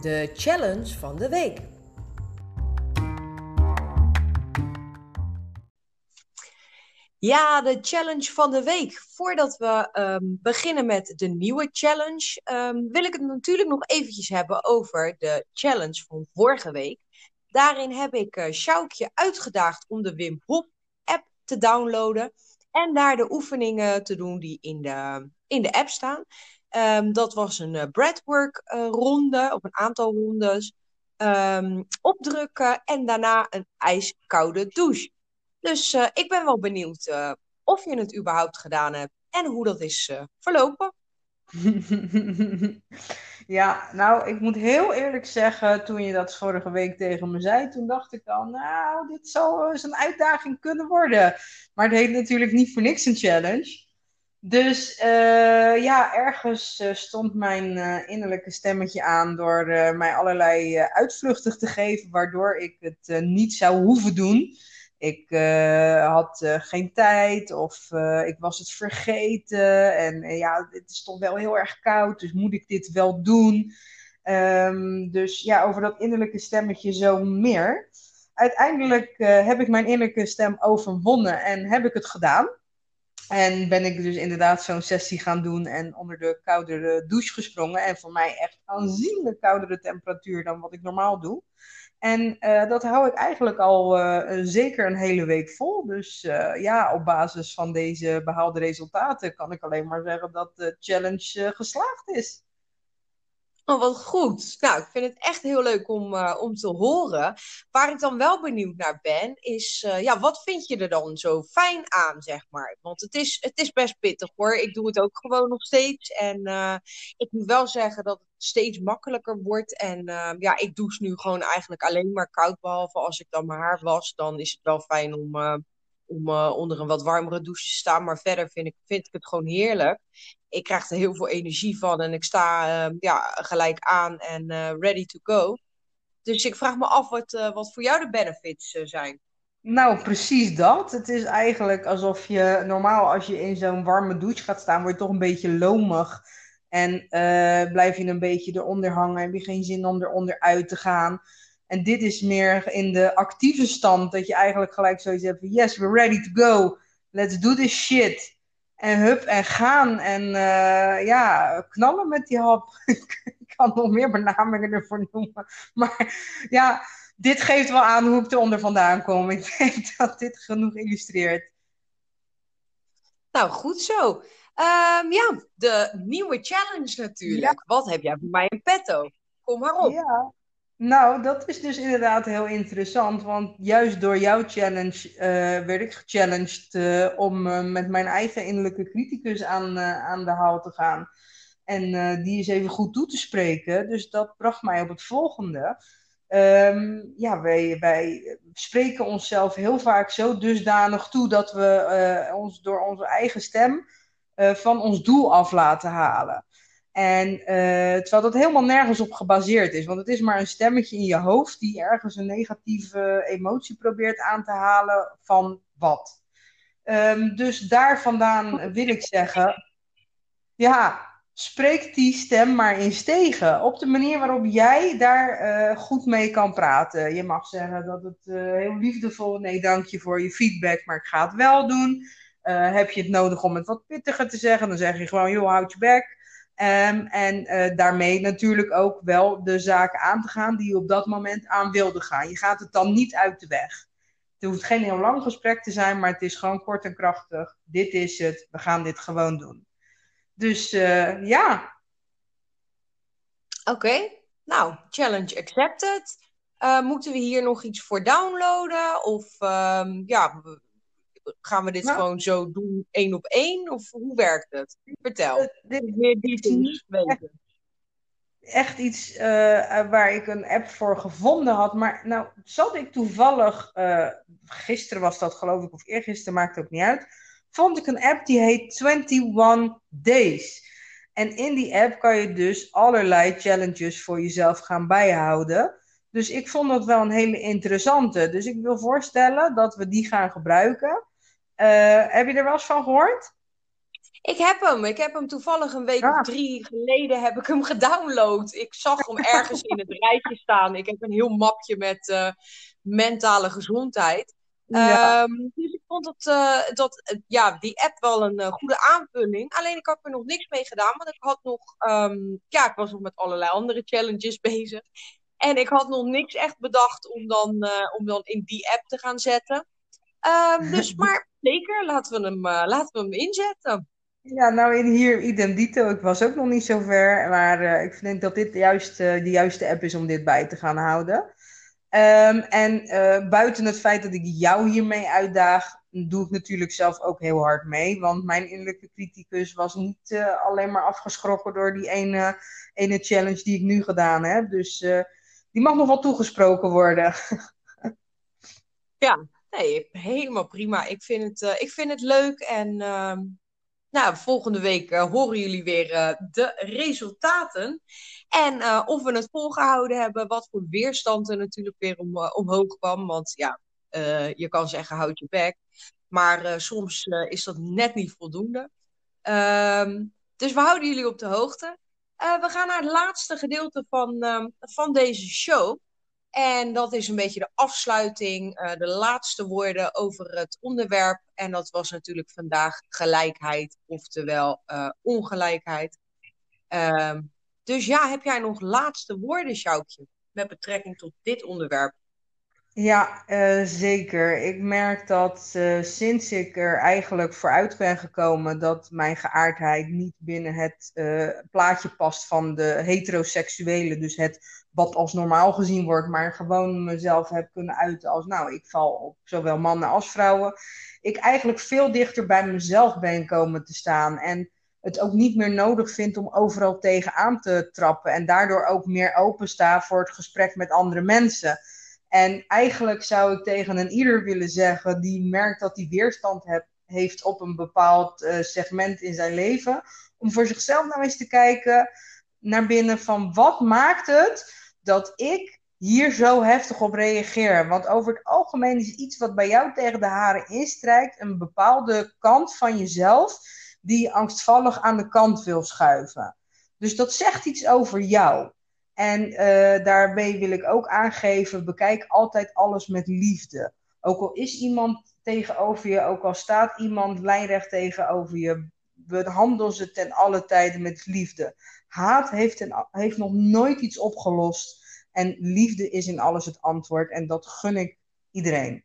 S1: De challenge van de week. Ja, de challenge van de week. Voordat we um, beginnen met de nieuwe challenge, um, wil ik het natuurlijk nog eventjes hebben over de challenge van vorige week. Daarin heb ik uh, Sjoukje uitgedaagd om de Wim Hof app te downloaden en daar de oefeningen te doen die in de, in de app staan. Um, dat was een uh, breathwork uh, ronde, of een aantal rondes. opdrukken en daarna een ijskoude douche. Dus uh, ik ben wel benieuwd of je het überhaupt gedaan hebt en hoe dat is verlopen.
S2: ja, nou, ik moet heel eerlijk zeggen, toen je dat vorige week tegen me zei, toen dacht ik al, nou, dit zou eens een uitdaging kunnen worden. Maar het heet natuurlijk niet voor niks een challenge. Dus uh, ja, ergens uh, stond mijn uh, innerlijke stemmetje aan door mij allerlei uitvluchten te geven, waardoor ik het niet zou hoeven doen. Ik had geen tijd of ik was het vergeten. En ja, het is toch wel heel erg koud, dus moet ik dit wel doen? Um, dus ja, over dat innerlijke stemmetje zo meer. Uiteindelijk heb ik mijn innerlijke stem overwonnen en heb ik het gedaan. En ben ik dus inderdaad zo'n sessie gaan doen en onder de koudere douche gesprongen. En voor mij echt aanzienlijk koudere temperatuur dan wat ik normaal doe. En uh, dat hou ik eigenlijk al uh, zeker een hele week vol. Dus uh, ja, op basis van deze behaalde resultaten kan ik alleen maar zeggen dat de challenge geslaagd is.
S1: Oh, wat goed. Nou, ik vind het echt heel leuk om, uh, om te horen. Waar ik dan wel benieuwd naar ben, is, uh, ja, wat vind je er dan zo fijn aan, zeg maar? Want het is, het is best pittig hoor. Ik doe het ook gewoon nog steeds. En uh, ik moet wel zeggen dat het steeds makkelijker wordt. En ja, ik douche nu gewoon eigenlijk alleen maar koud. Behalve als ik dan mijn haar was, dan is het wel fijn om om onder een wat warmere douche te staan. Maar verder vind ik, vind ik het gewoon heerlijk. Ik krijg er heel veel energie van en ik sta uh, ja, gelijk aan en uh, ready to go. Dus ik vraag me af wat, wat voor jou de benefits zijn.
S2: Nou, precies dat. Het is eigenlijk alsof je normaal als je in zo'n warme douche gaat staan, word je toch een beetje lomig. En blijf je een beetje eronder hangen. Heb je geen zin om eronder uit te gaan. En dit is meer in de actieve stand, dat je eigenlijk gelijk zoiets hebt yes, we're ready to go. Let's do this shit. En hup, en gaan. En uh, ja, knallen met die hap. ik kan nog meer benamingen ervoor noemen. Maar ja, dit geeft wel aan hoe ik eronder vandaan kom. Ik denk dat dit genoeg illustreert.
S1: Nou, goed zo. Um, ja, de nieuwe challenge natuurlijk. Ja. Wat heb jij voor mij in petto? Kom maar op.
S2: Ja, nou, dat is dus inderdaad heel interessant. Want juist door jouw challenge uh, werd ik gechallenged uh, om uh, met mijn eigen innerlijke criticus aan, aan de haal te gaan. En die is even goed toe te spreken. Dus dat bracht mij op het volgende. Um, ja, wij, wij spreken onszelf heel vaak zo dusdanig toe dat we ons door onze eigen stem van ons doel af laten halen. En uh, terwijl dat helemaal nergens op gebaseerd is. Want het is maar een stemmetje in je hoofd die ergens een negatieve emotie probeert aan te halen van wat. Um, dus daar vandaan wil ik zeggen, ja, spreek die stem maar eens tegen. Op de manier waarop jij daar uh, goed mee kan praten. Je mag zeggen dat het uh, heel liefdevol, nee dank je voor je feedback, maar ik ga het wel doen. heb je het nodig om het wat pittiger te zeggen, dan zeg je gewoon, joh, houd je bek. Um, en uh, daarmee natuurlijk ook wel de zaken aan te gaan die je op dat moment aan wilde gaan. Je gaat het dan niet uit de weg. Het hoeft geen heel lang gesprek te zijn, maar het is gewoon kort en krachtig. Dit is het, we gaan dit gewoon doen. Dus uh, ja.
S1: Oké, nou, challenge accepted. Uh, moeten we hier nog iets voor downloaden? Of um, ja, gaan we dit nou, gewoon zo doen, één op één? Of hoe werkt het? Vertel. Uh, dit, meer details weten.
S2: Echt iets uh, waar ik een app voor gevonden had. Maar nou zat ik toevallig, uh, gisteren was dat geloof ik, of eergisteren, maakt het ook niet uit. Vond ik een app die heet 21 Days. En in die app kan je dus allerlei challenges voor jezelf gaan bijhouden. Dus ik vond dat wel een hele interessante. Dus ik wil voorstellen dat we die gaan gebruiken. Uh, heb je er wel eens van gehoord?
S1: Ik heb hem. Ik heb hem toevallig een week of drie geleden heb ik hem gedownload. Ik zag hem ergens in het rijtje staan. Ik heb een heel mapje met uh, mentale gezondheid. Ja. Um, dus ik vond dat, uh, dat ja, die app wel een goede aanvulling. Alleen ik had er nog niks mee gedaan. Want ik had nog, um, ja, ik was nog met allerlei andere challenges bezig. En ik had nog niks echt bedacht om dan, om dan in die app te gaan zetten. Um, dus, maar zeker, laten we hem, uh, laten we hem inzetten.
S2: Ja, nou in hier idem dito. Ik was ook nog niet zo ver. Maar uh, ik vind dat dit juist uh, de juiste app is om dit bij te gaan houden. Ehm, en uh, buiten het feit dat ik jou hiermee uitdaag, doe ik natuurlijk zelf ook heel hard mee. Want mijn innerlijke criticus was niet alleen maar afgeschrokken door die ene, ene challenge die ik nu gedaan heb. Dus die mag nog wel toegesproken worden.
S1: ja, nee, helemaal prima. Ik vind het, ik vind het leuk en ehm, nou, volgende week uh, horen jullie weer uh, de resultaten. En of we het volgehouden hebben, wat voor weerstand er natuurlijk weer om, omhoog kwam. Want ja, je kan zeggen, houd je bek. Maar soms is dat net niet voldoende. Um, dus we houden jullie op de hoogte. we gaan naar het laatste gedeelte van, ehm, van deze show. En dat is een beetje de afsluiting, uh, de laatste woorden over het onderwerp. En dat was natuurlijk vandaag gelijkheid, oftewel uh, ongelijkheid. Uh, dus ja, heb jij nog laatste woorden, Sjoukje, met betrekking tot dit onderwerp?
S2: Ja, uh, zeker. Ik merk dat uh, sinds ik er eigenlijk vooruit ben gekomen dat mijn geaardheid niet binnen het uh, plaatje past van de heteroseksuele, dus het wat als normaal gezien wordt, maar gewoon mezelf heb kunnen uiten als, nou, ik val op zowel mannen als vrouwen. Ik eigenlijk veel dichter bij mezelf ben komen te staan en het ook niet meer nodig vind om overal tegenaan te trappen en daardoor ook meer opensta voor het gesprek met andere mensen. En eigenlijk zou ik tegen een ieder willen zeggen die merkt dat hij weerstand heeft op een bepaald uh, segment in zijn leven, om voor zichzelf nou eens te kijken naar binnen van wat maakt het dat ik hier zo heftig op reageer. Want over het algemeen is iets wat bij jou tegen de haren instrijkt, een bepaalde kant van jezelf die angstvallig aan de kant wil schuiven. Dus dat zegt iets over jou. En uh, daarbij wil ik ook aangeven: bekijk altijd alles met liefde. Ook al is iemand tegenover je, ook al staat iemand lijnrecht tegenover je, behandel ze ten alle tijden met liefde. Haat heeft, heeft nog nooit iets opgelost. En liefde is in alles het antwoord. En dat gun ik iedereen.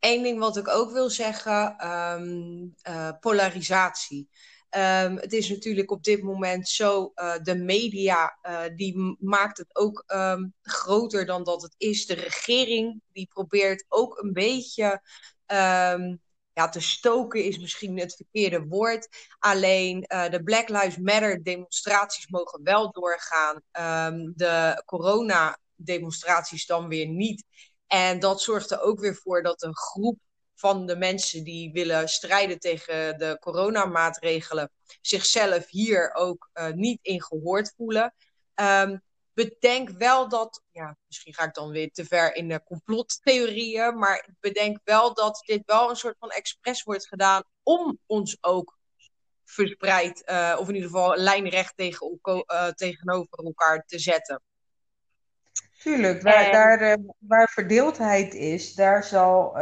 S1: Eén ding wat ik ook wil zeggen: um, polarisatie. Um, het is natuurlijk op dit moment zo, uh, de media uh, die maakt het ook um, groter dan dat het is. De regering die probeert ook een beetje um, ja, te stoken is misschien het verkeerde woord. Alleen uh, de Black Lives Matter demonstraties mogen wel doorgaan. De corona demonstraties dan weer niet. En dat zorgt er ook weer voor dat een groep van de mensen die willen strijden tegen de coronamaatregelen zichzelf hier ook uh, niet in gehoord voelen. Um, bedenk wel dat, ja, misschien ga ik dan weer te ver in de complottheorieën, maar bedenk wel dat dit wel een soort van expres wordt gedaan om ons ook verspreid, uh, of in ieder geval lijnrecht tegen, uh, tegenover elkaar te zetten.
S2: Tuurlijk, waar, en... daar, uh, waar verdeeldheid is, daar, zal,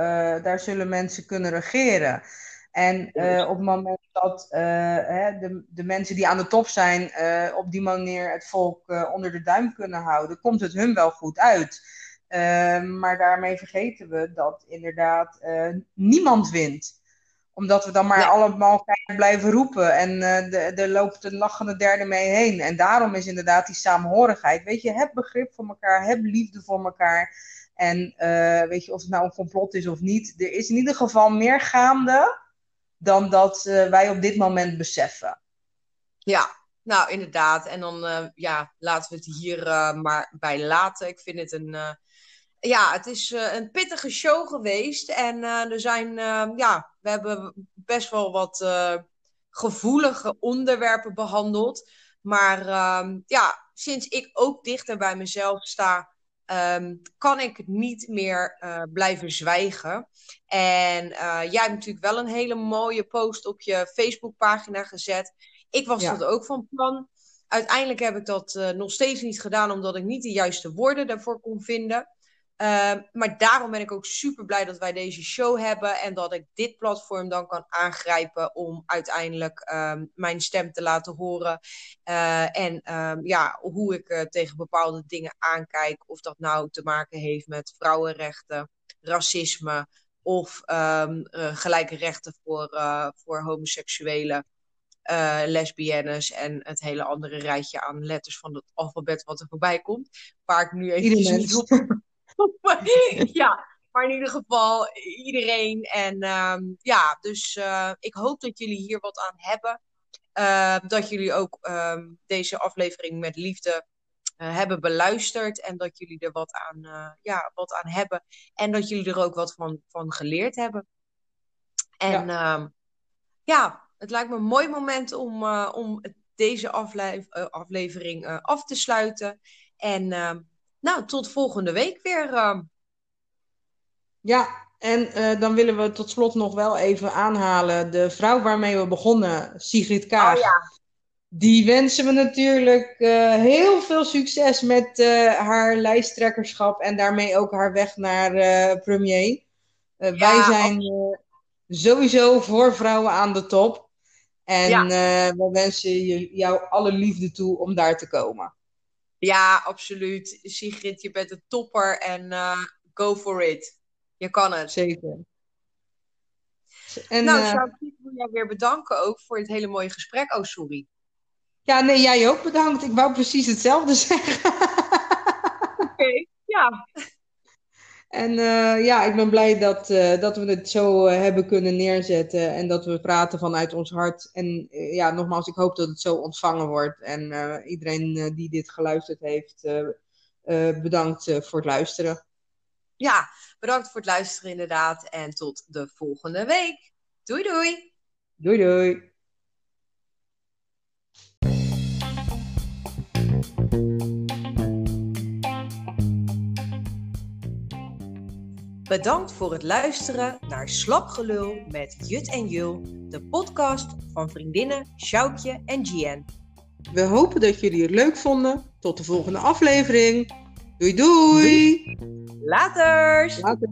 S2: daar zullen mensen kunnen regeren. En uh, op het moment dat uh, hè, de, de mensen die aan de top zijn, uh, op die manier het volk onder de duim kunnen houden, komt het hun wel goed uit. maar daarmee vergeten we dat inderdaad niemand wint. Omdat we dan maar ja. allemaal blijven roepen en er loopt een lachende derde mee heen. En daarom is inderdaad die saamhorigheid. Weet je, heb begrip voor elkaar, heb liefde voor elkaar. En weet je, of het nou een complot is of niet, er is in ieder geval meer gaande dan dat uh, wij op dit moment beseffen.
S1: Ja, nou inderdaad. En dan uh, ja, laten we het hier maar bij laten. Ik vind het een. Ja, het is een pittige show geweest. En er zijn. ja, we hebben best wel wat gevoelige onderwerpen behandeld. Maar ehm, ja, sinds ik ook dichter bij mezelf sta. Um, kan ik niet meer uh, blijven zwijgen. En uh, jij hebt natuurlijk wel een hele mooie post op je Facebookpagina gezet. Ik was ja. dat ook van plan. Uiteindelijk heb ik dat uh, nog steeds niet gedaan, omdat ik niet de juiste woorden daarvoor kon vinden. Uh, maar daarom ben ik ook super blij dat wij deze show hebben en dat ik dit platform dan kan aangrijpen om uiteindelijk um, mijn stem te laten horen. Uh, en um, ja, hoe ik uh, tegen bepaalde dingen aankijk, of dat nou te maken heeft met vrouwenrechten, racisme of um, gelijke rechten voor, voor homoseksuelen. uh, lesbiennes en het hele andere rijtje aan letters van het alfabet wat er voorbij komt. Waar ik nu even niet op. ja, maar in ieder geval iedereen. En um, ja, dus uh, ik hoop dat jullie hier wat aan hebben. Uh, dat jullie ook um, deze aflevering met liefde uh, hebben beluisterd. En dat jullie er wat aan, ja, wat aan hebben. En dat jullie er ook wat van, van geleerd hebben. En ja, um, ja het lijkt me een mooi moment om, om deze afle aflevering af te sluiten. En nou, tot volgende week weer.
S2: Ja, en uh, dan willen we tot slot nog wel even aanhalen. De vrouw waarmee we begonnen, Sigrid Kaag. Oh, ja. Die wensen we natuurlijk uh, heel veel succes met uh, haar lijsttrekkerschap en daarmee ook haar weg naar premier. Ja, wij zijn sowieso voor vrouwen aan de top. En ja. we wensen jou alle liefde toe om daar te komen.
S1: Ja, absoluut. Sigrid, je bent een topper en go for it. Je kan het.
S2: Zeker.
S1: En, nou, uh, ik wil jou weer bedanken ook voor het hele mooie gesprek. Oh, sorry.
S2: Ja, nee, jij ook bedankt. Ik wou precies hetzelfde zeggen.
S1: Oké, okay, ja.
S2: En uh, ja, ik ben blij dat, uh, dat we het zo uh, hebben kunnen neerzetten en dat we praten vanuit ons hart. En ja, nogmaals, ik hoop dat het zo ontvangen wordt. En iedereen die dit geluisterd heeft, bedankt voor het luisteren.
S1: Ja, Bedankt voor het luisteren inderdaad. En tot de volgende week. Doei doei.
S2: Doei doei.
S1: Bedankt voor het luisteren naar Slapgelul met Jut en Jul, de podcast van vriendinnen Sjoukje en Gian.
S2: We hopen dat jullie het leuk vonden. Tot de volgende aflevering. Doei doei!
S1: Laters! Later.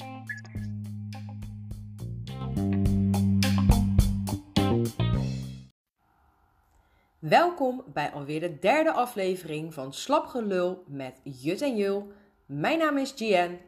S1: Welkom bij alweer de derde aflevering van Slapgelul met Jut en Jul. Mijn naam is Gian